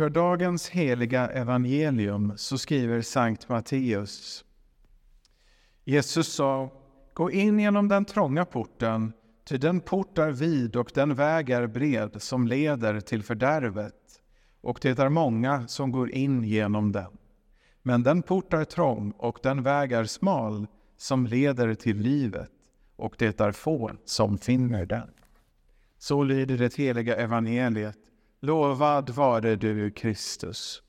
Långskördagens heliga evangelium så skriver Sankt Matteus. Jesus sa, gå in genom den trånga porten, ty den port är vid och den väg är bred som leder till fördärvet, och det är många som går in genom den. Men den port är trång och den väg är smal som leder till livet, och det är få som finner den. Så lyder det heliga evangeliet. Lovad vare du, Kristus.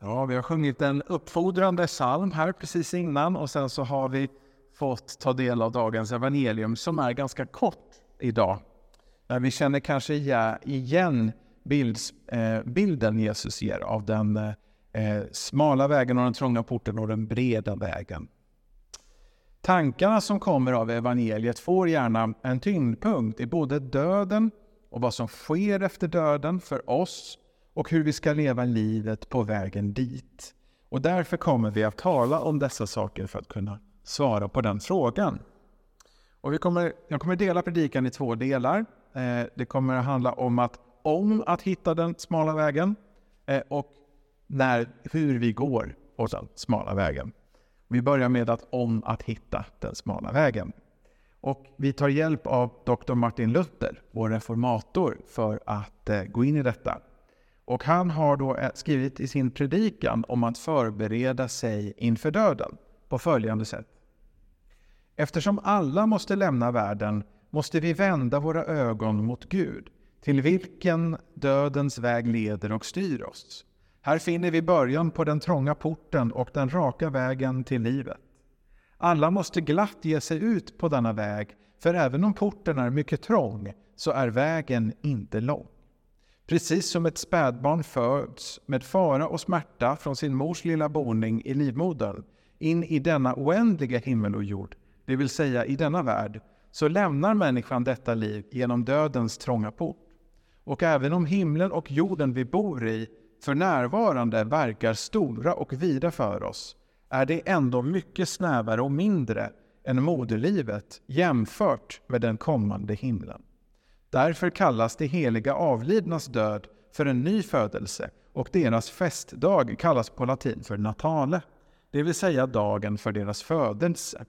Ja, vi har sjungit en uppfordrande psalm här precis innan och sen så har vi fått ta del av dagens evangelium som är ganska kort idag. Vi känner kanske igen bilds, eh, bilden Jesus ger av den eh, smala vägen och den trånga porten och den breda vägen. Tankarna som kommer av evangeliet får gärna en tyngdpunkt i både döden och vad som sker efter döden för oss och hur vi ska leva livet på vägen dit. Och därför kommer vi att tala om dessa saker för att kunna svara på den frågan. Och vi kommer, jag kommer dela predikan i två delar. Eh, det kommer att handla om att, om att hitta den smala vägen eh, och när, hur vi går på den smala vägen. Vi börjar med att om att hitta den smala vägen. Och vi tar hjälp av Dr. Martin Luther, vår reformator, för att eh, gå in i detta. Och han har då eh, skrivit i sin predikan om att förbereda sig inför döden på följande sätt. Eftersom alla måste lämna världen måste vi vända våra ögon mot Gud, till vilken dödens väg leder och styr oss. Här finner vi början på den trånga porten och den raka vägen till livet. Alla måste glatt ge sig ut på denna väg, för även om porten är mycket trång så är vägen inte lång. Precis som ett spädbarn föds med fara och smärta från sin mors lilla boning i livmodern in i denna oändliga himmel och jord, det vill säga i denna värld, så lämnar människan detta liv genom dödens trånga port. Och även om himlen och jorden vi bor i för närvarande verkar stora och vida för oss, är det ändå mycket snävare och mindre än moderlivet jämfört med den kommande himlen. Därför kallas de heliga avlidnas död för en ny födelse och deras festdag kallas på latin för natale, det vill säga dagen för deras födelse.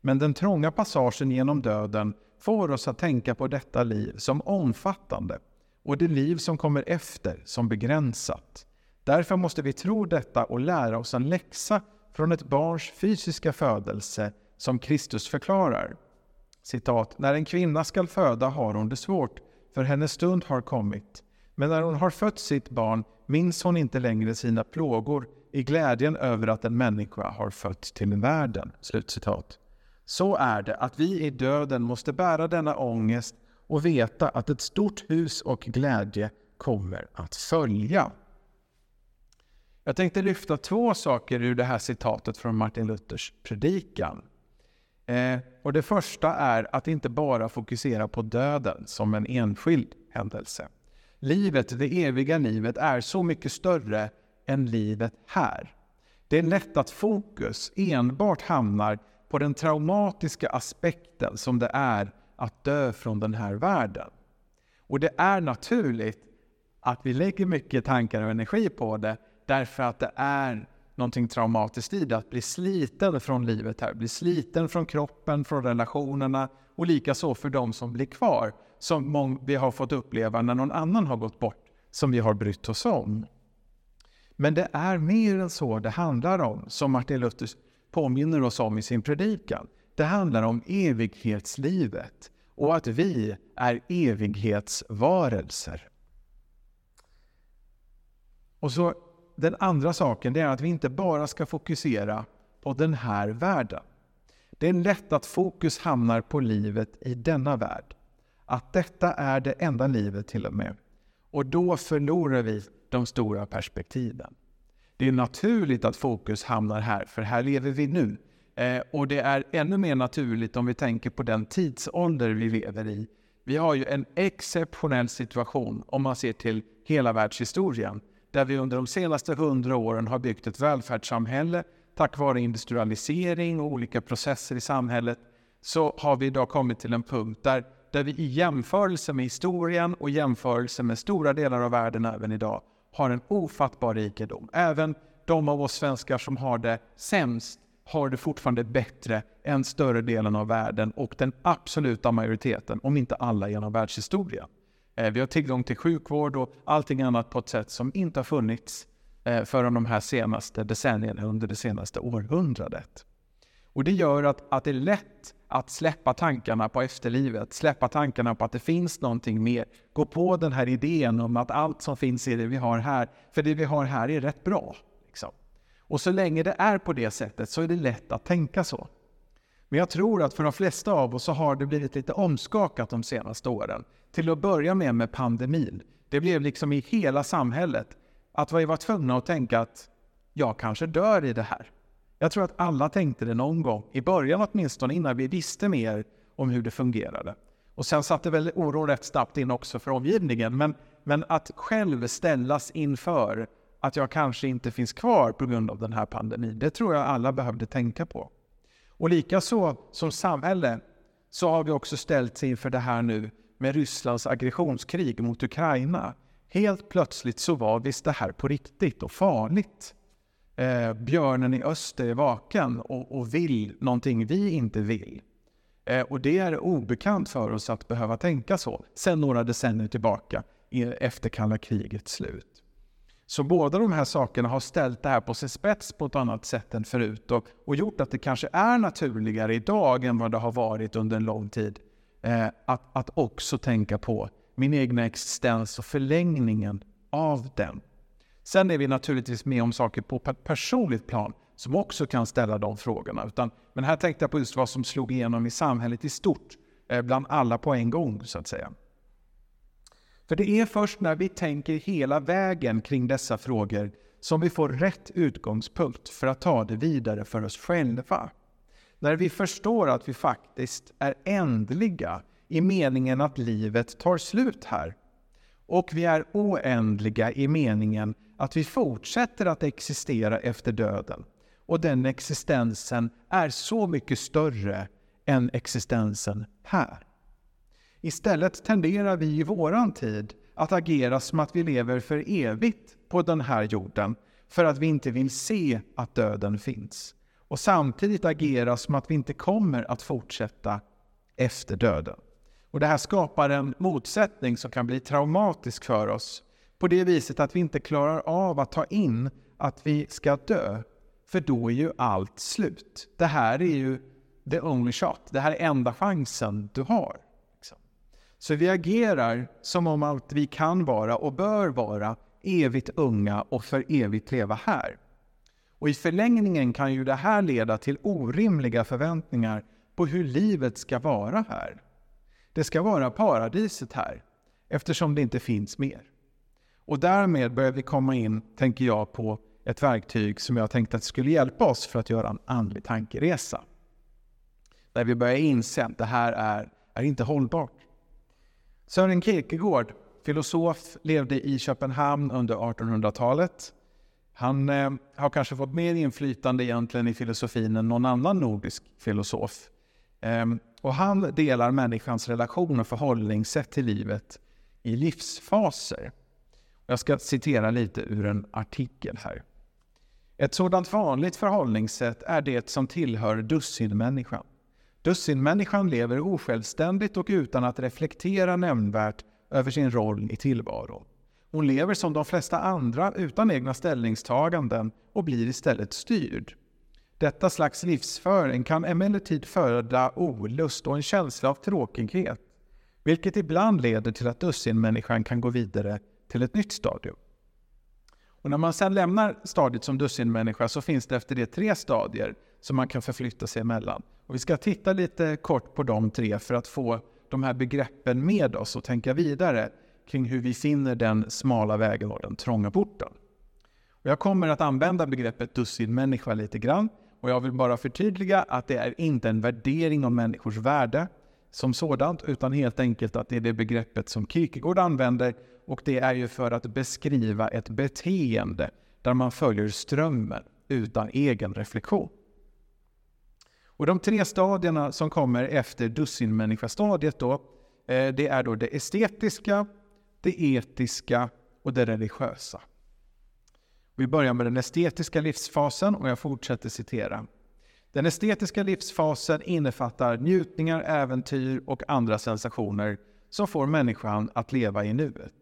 Men den trånga passagen genom döden får oss att tänka på detta liv som omfattande och det liv som kommer efter som begränsat. Därför måste vi tro detta och lära oss en läxa från ett barns fysiska födelse som Kristus förklarar. Citat, när en kvinna skall föda har hon det svårt, för hennes stund har kommit. Men när hon har fött sitt barn minns hon inte längre sina plågor i glädjen över att en människa har fötts till världen. Slutcitat. Så är det att vi i döden måste bära denna ångest och veta att ett stort hus och glädje kommer att följa. Jag tänkte lyfta två saker ur det här citatet från Martin Luthers predikan. Eh, och det första är att inte bara fokusera på döden som en enskild händelse. Livet, det eviga livet, är så mycket större än livet här. Det är lätt att fokus enbart hamnar på den traumatiska aspekten som det är att dö från den här världen. Och det är naturligt att vi lägger mycket tankar och energi på det därför att det är någonting traumatiskt i det, att bli sliten från livet här, bli sliten från kroppen, från relationerna och likaså för de som blir kvar, som vi har fått uppleva när någon annan har gått bort, som vi har brytt oss om. Men det är mer än så det handlar om, som Martin Luther påminner oss om i sin predikan. Det handlar om evighetslivet och att vi är evighetsvarelser. Och så Den andra saken är att vi inte bara ska fokusera på den här världen. Det är lätt att fokus hamnar på livet i denna värld. Att detta är det enda livet till och med. Och då förlorar vi de stora perspektiven. Det är naturligt att fokus hamnar här, för här lever vi nu. Eh, och det är ännu mer naturligt om vi tänker på den tidsålder vi lever i. Vi har ju en exceptionell situation om man ser till hela världshistorien, där vi under de senaste hundra åren har byggt ett välfärdssamhälle tack vare industrialisering och olika processer i samhället så har vi idag kommit till en punkt där, där vi i jämförelse med historien och jämförelse med stora delar av världen även idag har en ofattbar rikedom. Även de av oss svenskar som har det sämst har det fortfarande bättre än större delen av världen och den absoluta majoriteten, om inte alla genom världshistorien. Eh, vi har tillgång till sjukvård och allting annat på ett sätt som inte har funnits eh, förrän de här senaste decennierna under det senaste århundradet. Och det gör att, att det är lätt att släppa tankarna på efterlivet, släppa tankarna på att det finns någonting mer. Gå på den här idén om att allt som finns i det vi har här, för det vi har här är rätt bra. Liksom. Och så länge det är på det sättet så är det lätt att tänka så. Men jag tror att för de flesta av oss så har det blivit lite omskakat de senaste åren. Till att börja med med pandemin. Det blev liksom i hela samhället att vi var tvungna att tänka att jag kanske dör i det här. Jag tror att alla tänkte det någon gång, i början åtminstone, innan vi visste mer om hur det fungerade. Och sen satte väl oron rätt snabbt in också för omgivningen. Men, men att själv ställas inför att jag kanske inte finns kvar på grund av den här pandemin, det tror jag alla behövde tänka på. Och likaså som samhälle så har vi också ställts inför det här nu med Rysslands aggressionskrig mot Ukraina. Helt plötsligt så var visst det här på riktigt och farligt. Eh, björnen i öster är vaken och, och vill någonting vi inte vill. Eh, och det är obekant för oss att behöva tänka så sen några decennier tillbaka efter kalla krigets slut. Så båda de här sakerna har ställt det här på sin spets på ett annat sätt än förut och, och gjort att det kanske är naturligare idag än vad det har varit under en lång tid eh, att, att också tänka på min egna existens och förlängningen av den. Sen är vi naturligtvis med om saker på ett personligt plan som också kan ställa de frågorna. Utan, men här tänkte jag på just vad som slog igenom i samhället i stort, eh, bland alla på en gång så att säga. För det är först när vi tänker hela vägen kring dessa frågor som vi får rätt utgångspunkt för att ta det vidare för oss själva. När vi förstår att vi faktiskt är ändliga i meningen att livet tar slut här. Och vi är oändliga i meningen att vi fortsätter att existera efter döden. Och den existensen är så mycket större än existensen här. Istället tenderar vi i våran tid att agera som att vi lever för evigt på den här jorden för att vi inte vill se att döden finns. Och samtidigt agera som att vi inte kommer att fortsätta efter döden. Och Det här skapar en motsättning som kan bli traumatisk för oss på det viset att vi inte klarar av att ta in att vi ska dö. För då är ju allt slut. Det här är ju the only shot. Det här är enda chansen du har. Så vi agerar som om allt vi kan vara och bör vara evigt unga och för evigt leva här. Och i förlängningen kan ju det här leda till orimliga förväntningar på hur livet ska vara här. Det ska vara paradiset här, eftersom det inte finns mer. Och därmed börjar vi komma in, tänker jag, på ett verktyg som jag tänkte att skulle hjälpa oss för att göra en andlig tankeresa. Där vi börjar inse att det här är, är inte hållbart. Sören Kierkegaard, filosof, levde i Köpenhamn under 1800-talet. Han eh, har kanske fått mer inflytande egentligen i filosofin än någon annan nordisk filosof. Eh, och han delar människans relation och förhållningssätt till livet i livsfaser. Jag ska citera lite ur en artikel här. Ett sådant vanligt förhållningssätt är det som tillhör dussinmänniskan. Dussinmänniskan lever osjälvständigt och utan att reflektera nämnvärt över sin roll i tillvaron. Hon lever som de flesta andra utan egna ställningstaganden och blir istället styrd. Detta slags livsföring kan emellertid föda olust och en känsla av tråkighet, vilket ibland leder till att dussinmänniskan kan gå vidare till ett nytt stadium. Och när man sedan lämnar stadiet som dussinmänniska så finns det efter det tre stadier som man kan förflytta sig emellan. Och vi ska titta lite kort på de tre för att få de här begreppen med oss och tänka vidare kring hur vi finner den smala vägen och den trånga porten. Och jag kommer att använda begreppet dussinmänniska lite grann och jag vill bara förtydliga att det är inte en värdering av människors värde som sådant utan helt enkelt att det är det begreppet som Kierkegaard använder och det är ju för att beskriva ett beteende där man följer strömmen utan egen reflektion. Och de tre stadierna som kommer efter dussinmänniskastadiet då, eh, det är då det estetiska, det etiska och det religiösa. Vi börjar med den estetiska livsfasen och jag fortsätter citera. Den estetiska livsfasen innefattar njutningar, äventyr och andra sensationer som får människan att leva i nuet.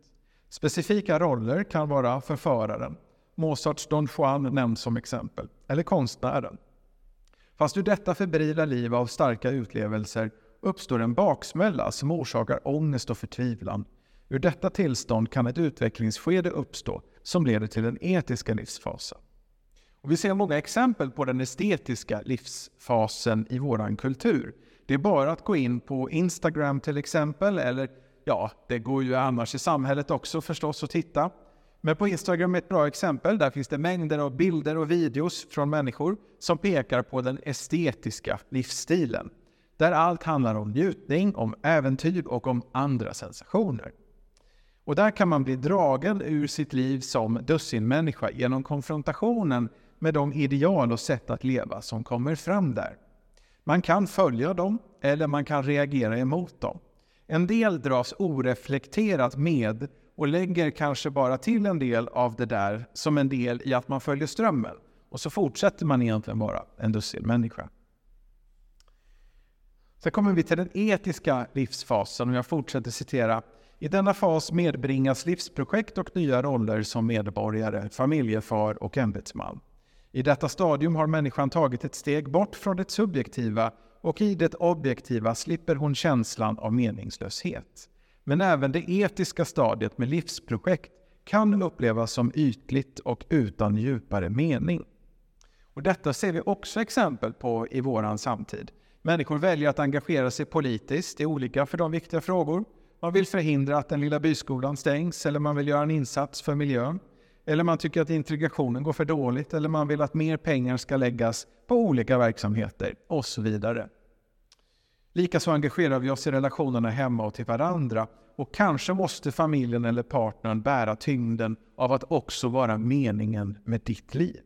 Specifika roller kan vara förföraren, Mozarts Don Juan nämns som exempel, eller konstnären. Fast ur detta febrila liv av starka utlevelser uppstår en baksmälla som orsakar ångest och förtvivlan. Ur detta tillstånd kan ett utvecklingsskede uppstå som leder till den etiska livsfasen. Och vi ser många exempel på den estetiska livsfasen i vår kultur. Det är bara att gå in på Instagram till exempel, eller ja, det går ju annars i samhället också förstås att titta. Men på Instagram är ett bra exempel. Där finns det mängder av bilder och videos från människor som pekar på den estetiska livsstilen. Där allt handlar om njutning, om äventyr och om andra sensationer. Och där kan man bli dragen ur sitt liv som dussinmänniska genom konfrontationen med de ideal och sätt att leva som kommer fram där. Man kan följa dem eller man kan reagera emot dem. En del dras oreflekterat med och lägger kanske bara till en del av det där som en del i att man följer strömmen. Och så fortsätter man egentligen vara en dussinmänniska. Sen kommer vi till den etiska livsfasen och jag fortsätter citera. I denna fas medbringas livsprojekt och nya roller som medborgare, familjefar och ämbetsman. I detta stadium har människan tagit ett steg bort från det subjektiva och i det objektiva slipper hon känslan av meningslöshet. Men även det etiska stadiet med livsprojekt kan upplevas som ytligt och utan djupare mening. Och detta ser vi också exempel på i vår samtid. Människor väljer att engagera sig politiskt i olika för dem viktiga frågor. Man vill förhindra att den lilla byskolan stängs eller man vill göra en insats för miljön. Eller man tycker att integrationen går för dåligt eller man vill att mer pengar ska läggas på olika verksamheter och så vidare. Likaså engagerar vi oss i relationerna hemma och till varandra och kanske måste familjen eller partnern bära tyngden av att också vara meningen med ditt liv.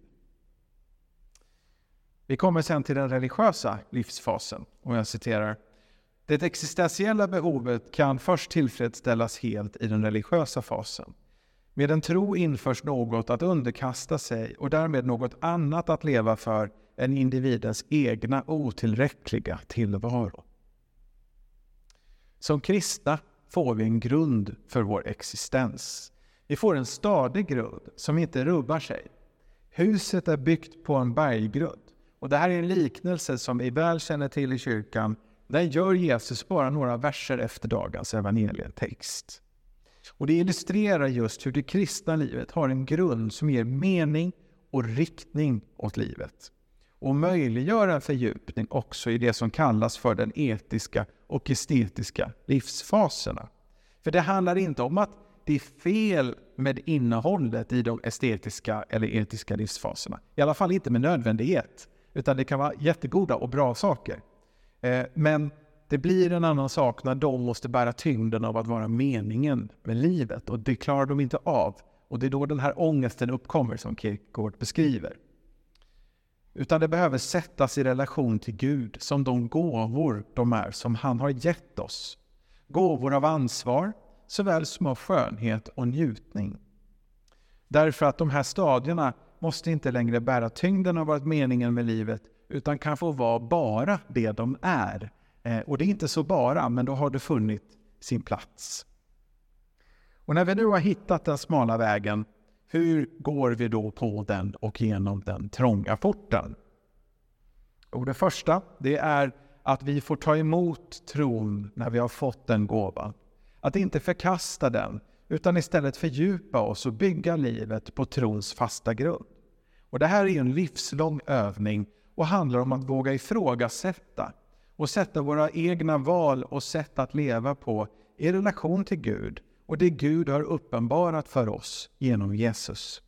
Vi kommer sen till den religiösa livsfasen och jag citerar. Det existentiella behovet kan först tillfredsställas helt i den religiösa fasen. Med en tro införs något att underkasta sig och därmed något annat att leva för än individens egna otillräckliga tillvaro. Som kristna får vi en grund för vår existens. Vi får en stadig grund som inte rubbar sig. Huset är byggt på en berggrund. Och det här är en liknelse som vi väl känner till i kyrkan. Den gör Jesus bara några verser efter dagens evangelietext. Och det illustrerar just hur det kristna livet har en grund som ger mening och riktning åt livet. Och möjliggör en fördjupning också i det som kallas för den etiska och estetiska livsfaserna. För det handlar inte om att det är fel med innehållet i de estetiska eller etiska livsfaserna. I alla fall inte med nödvändighet. Utan det kan vara jättegoda och bra saker. Eh, men det blir en annan sak när de måste bära tyngden av att vara meningen med livet. Och det klarar de inte av. Och det är då den här ångesten uppkommer som Kierkegaard beskriver. Utan det behöver sättas i relation till Gud som de gåvor de är som han har gett oss. Gåvor av ansvar såväl som av skönhet och njutning. Därför att de här stadierna måste inte längre bära tyngden av vad meningen med livet utan kan få vara bara det de är. Eh, och det är inte så bara, men då har det funnit sin plats. Och när vi nu har hittat den smala vägen hur går vi då på den och genom den trånga porten? Och det första, det är att vi får ta emot tron när vi har fått den gåvan. Att inte förkasta den, utan istället fördjupa oss och bygga livet på trons fasta grund. Och det här är en livslång övning och handlar om att våga ifrågasätta och sätta våra egna val och sätt att leva på i relation till Gud och det Gud har uppenbarat för oss genom Jesus.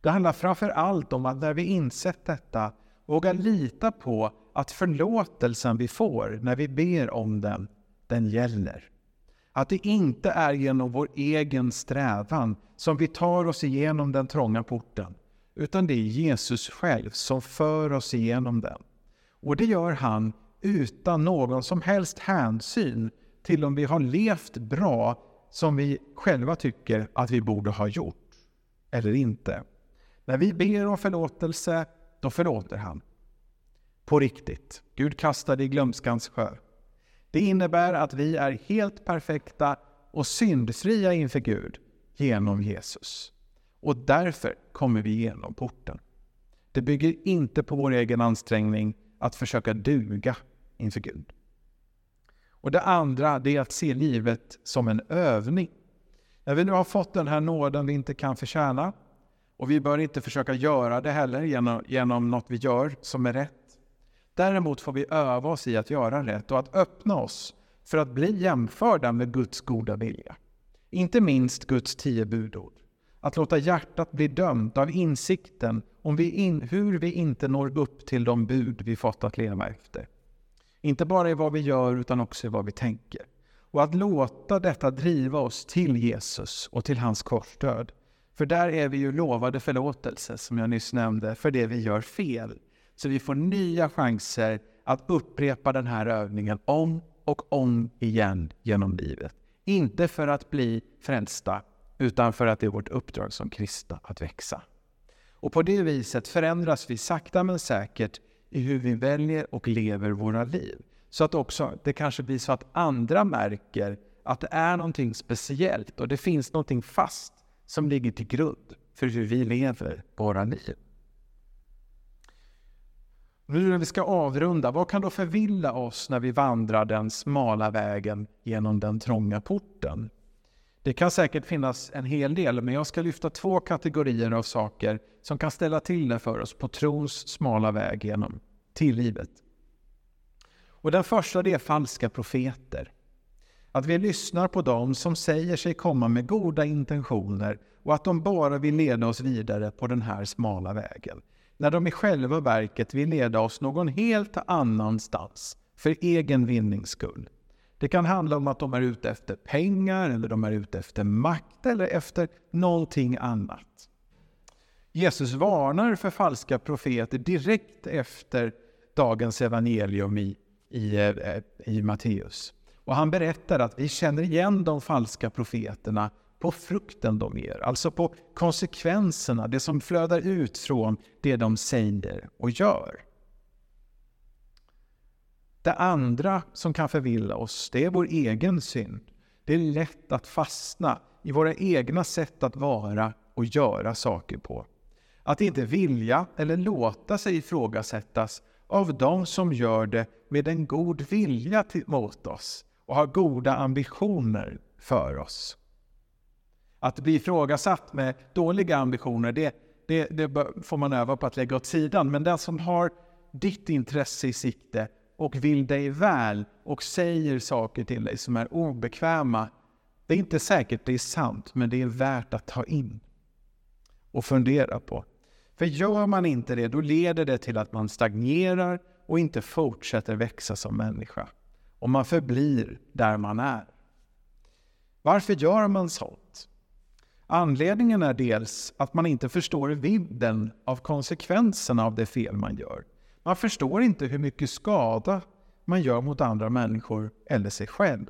Det handlar framför allt om att när vi insett detta våga lita på att förlåtelsen vi får när vi ber om den, den gäller. Att det inte är genom vår egen strävan som vi tar oss igenom den trånga porten, utan det är Jesus själv som för oss igenom den. Och det gör han utan någon som helst hänsyn till om vi har levt bra som vi själva tycker att vi borde ha gjort eller inte. När vi ber om förlåtelse, då förlåter han. På riktigt. Gud kastade i glömskans sjö. Det innebär att vi är helt perfekta och syndfria inför Gud genom Jesus. Och därför kommer vi genom porten. Det bygger inte på vår egen ansträngning att försöka duga inför Gud. Och det andra det är att se livet som en övning. När vi nu har fått den här nåden vi inte kan förtjäna och vi bör inte försöka göra det heller genom, genom något vi gör som är rätt. Däremot får vi öva oss i att göra rätt och att öppna oss för att bli jämförda med Guds goda vilja. Inte minst Guds tio budord. Att låta hjärtat bli dömt av insikten om vi in, hur vi inte når upp till de bud vi fått att leva efter. Inte bara i vad vi gör utan också i vad vi tänker. Och att låta detta driva oss till Jesus och till hans korsdöd. För där är vi ju lovade förlåtelse, som jag nyss nämnde, för det vi gör fel. Så vi får nya chanser att upprepa den här övningen om och om igen genom livet. Inte för att bli frälsta, utan för att det är vårt uppdrag som kristna att växa. Och på det viset förändras vi sakta men säkert i hur vi väljer och lever våra liv. Så att också det kanske blir så att andra märker att det är någonting speciellt och det finns någonting fast som ligger till grund för hur vi lever våra liv. Nu när vi ska avrunda, vad kan då förvilla oss när vi vandrar den smala vägen genom den trånga porten? Det kan säkert finnas en hel del, men jag ska lyfta två kategorier av saker som kan ställa till det för oss på trons smala väg genom till livet. Och den första det är falska profeter. Att vi lyssnar på dem som säger sig komma med goda intentioner och att de bara vill leda oss vidare på den här smala vägen. När de i själva verket vill leda oss någon helt annanstans för egen vinnings skull. Det kan handla om att de är ute efter pengar, eller de är ute efter makt eller efter någonting annat. Jesus varnar för falska profeter direkt efter dagens evangelium i, i, eh, i Matteus. Och han berättar att vi känner igen de falska profeterna på frukten de ger, alltså på konsekvenserna, det som flödar ut från det de säger och gör. Det andra som kan förvilla oss, det är vår egen synd. Det är lätt att fastna i våra egna sätt att vara och göra saker på. Att inte vilja eller låta sig ifrågasättas av de som gör det med en god vilja mot oss och har goda ambitioner för oss. Att bli ifrågasatt med dåliga ambitioner, det, det, det får man öva på att lägga åt sidan. Men den som har ditt intresse i sikte och vill dig väl och säger saker till dig som är obekväma. Det är inte säkert det är sant, men det är värt att ta in och fundera på. För gör man inte det, då leder det till att man stagnerar och inte fortsätter växa som människa. Och man förblir där man är. Varför gör man sånt? Anledningen är dels att man inte förstår vidden av konsekvenserna av det fel man gör. Man förstår inte hur mycket skada man gör mot andra människor eller sig själv.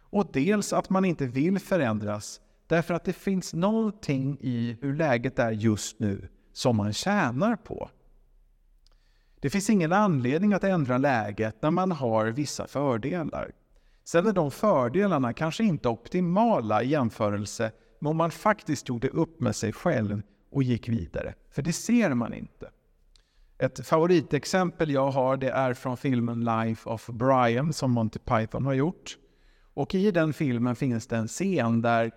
Och dels att man inte vill förändras därför att det finns någonting i hur läget är just nu som man tjänar på. Det finns ingen anledning att ändra läget när man har vissa fördelar. Sen är de fördelarna kanske inte optimala i jämförelse med om man faktiskt gjorde upp med sig själv och gick vidare. För det ser man inte. Ett favoritexempel jag har det är från filmen Life of Brian som Monty Python har gjort. Och i den filmen finns det en scen där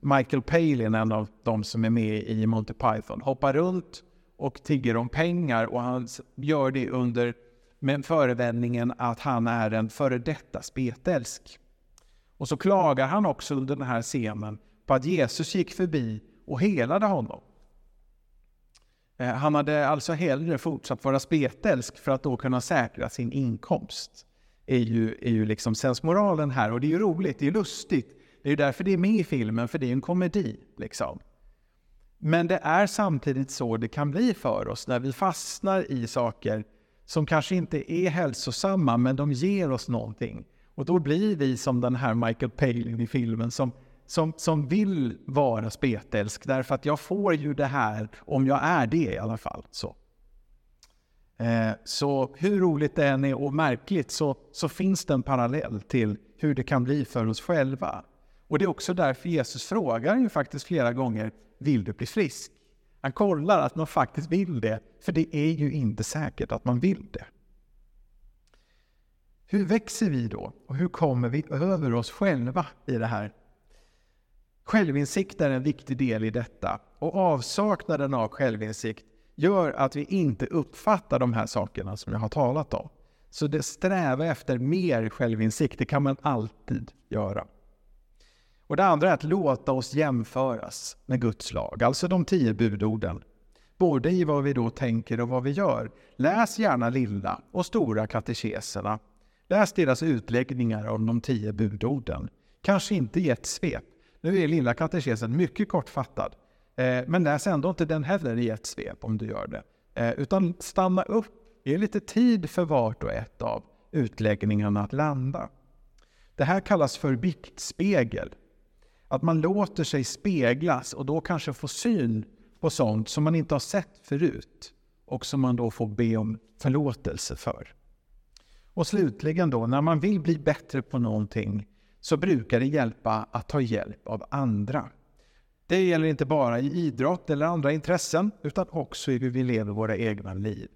Michael Palin, en av de som är med i Monty Python, hoppar runt och tigger om pengar och han gör det under med förevändningen att han är en före detta spetälsk. Och så klagar han också under den här scenen på att Jesus gick förbi och helade honom. Eh, han hade alltså hellre fortsatt vara spetälsk för att då kunna säkra sin inkomst. är ju, är ju liksom sensmoralen här och det är ju roligt, det är lustigt. Det är ju därför det är med i filmen, för det är en komedi. Liksom. Men det är samtidigt så det kan bli för oss när vi fastnar i saker som kanske inte är hälsosamma, men de ger oss någonting. Och då blir vi som den här Michael Palin i filmen som, som, som vill vara spetälsk därför att jag får ju det här om jag är det i alla fall. Så, eh, så hur roligt det än är och märkligt så, så finns det en parallell till hur det kan bli för oss själva. Och det är också därför Jesus frågar ju faktiskt flera gånger, vill du bli frisk? Han kollar att man faktiskt vill det, för det är ju inte säkert att man vill det. Hur växer vi då? Och hur kommer vi över oss själva i det här? Självinsikt är en viktig del i detta och avsaknaden av självinsikt gör att vi inte uppfattar de här sakerna som jag har talat om. Så det sträva efter mer självinsikt, det kan man alltid göra. Och det andra är att låta oss jämföras med Guds lag, alltså de tio budorden. Både i vad vi då tänker och vad vi gör. Läs gärna lilla och stora katekeserna. Läs deras utläggningar om de tio budorden. Kanske inte i ett svep. Nu är lilla katekesen mycket kortfattad. Eh, men läs ändå inte den heller i ett svep om du gör det. Eh, utan stanna upp, ge lite tid för vart och ett av utläggningarna att landa. Det här kallas för biktspegel. Att man låter sig speglas och då kanske få syn på sånt som man inte har sett förut och som man då får be om förlåtelse för. Och slutligen då, när man vill bli bättre på någonting så brukar det hjälpa att ta hjälp av andra. Det gäller inte bara i idrott eller andra intressen utan också i hur vi lever våra egna liv.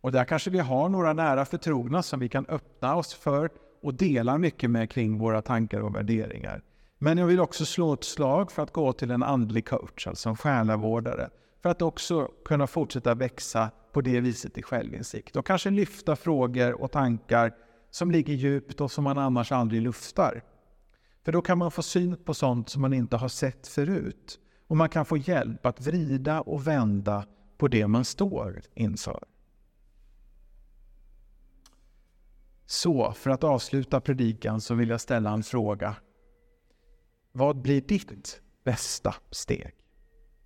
Och där kanske vi har några nära förtrogna som vi kan öppna oss för och dela mycket med kring våra tankar och värderingar. Men jag vill också slå ett slag för att gå till en andlig coach, alltså en själavårdare, för att också kunna fortsätta växa på det viset i självinsikt och kanske lyfta frågor och tankar som ligger djupt och som man annars aldrig luftar. För då kan man få syn på sånt som man inte har sett förut och man kan få hjälp att vrida och vända på det man står inför. Så, för att avsluta predikan så vill jag ställa en fråga vad blir ditt bästa steg?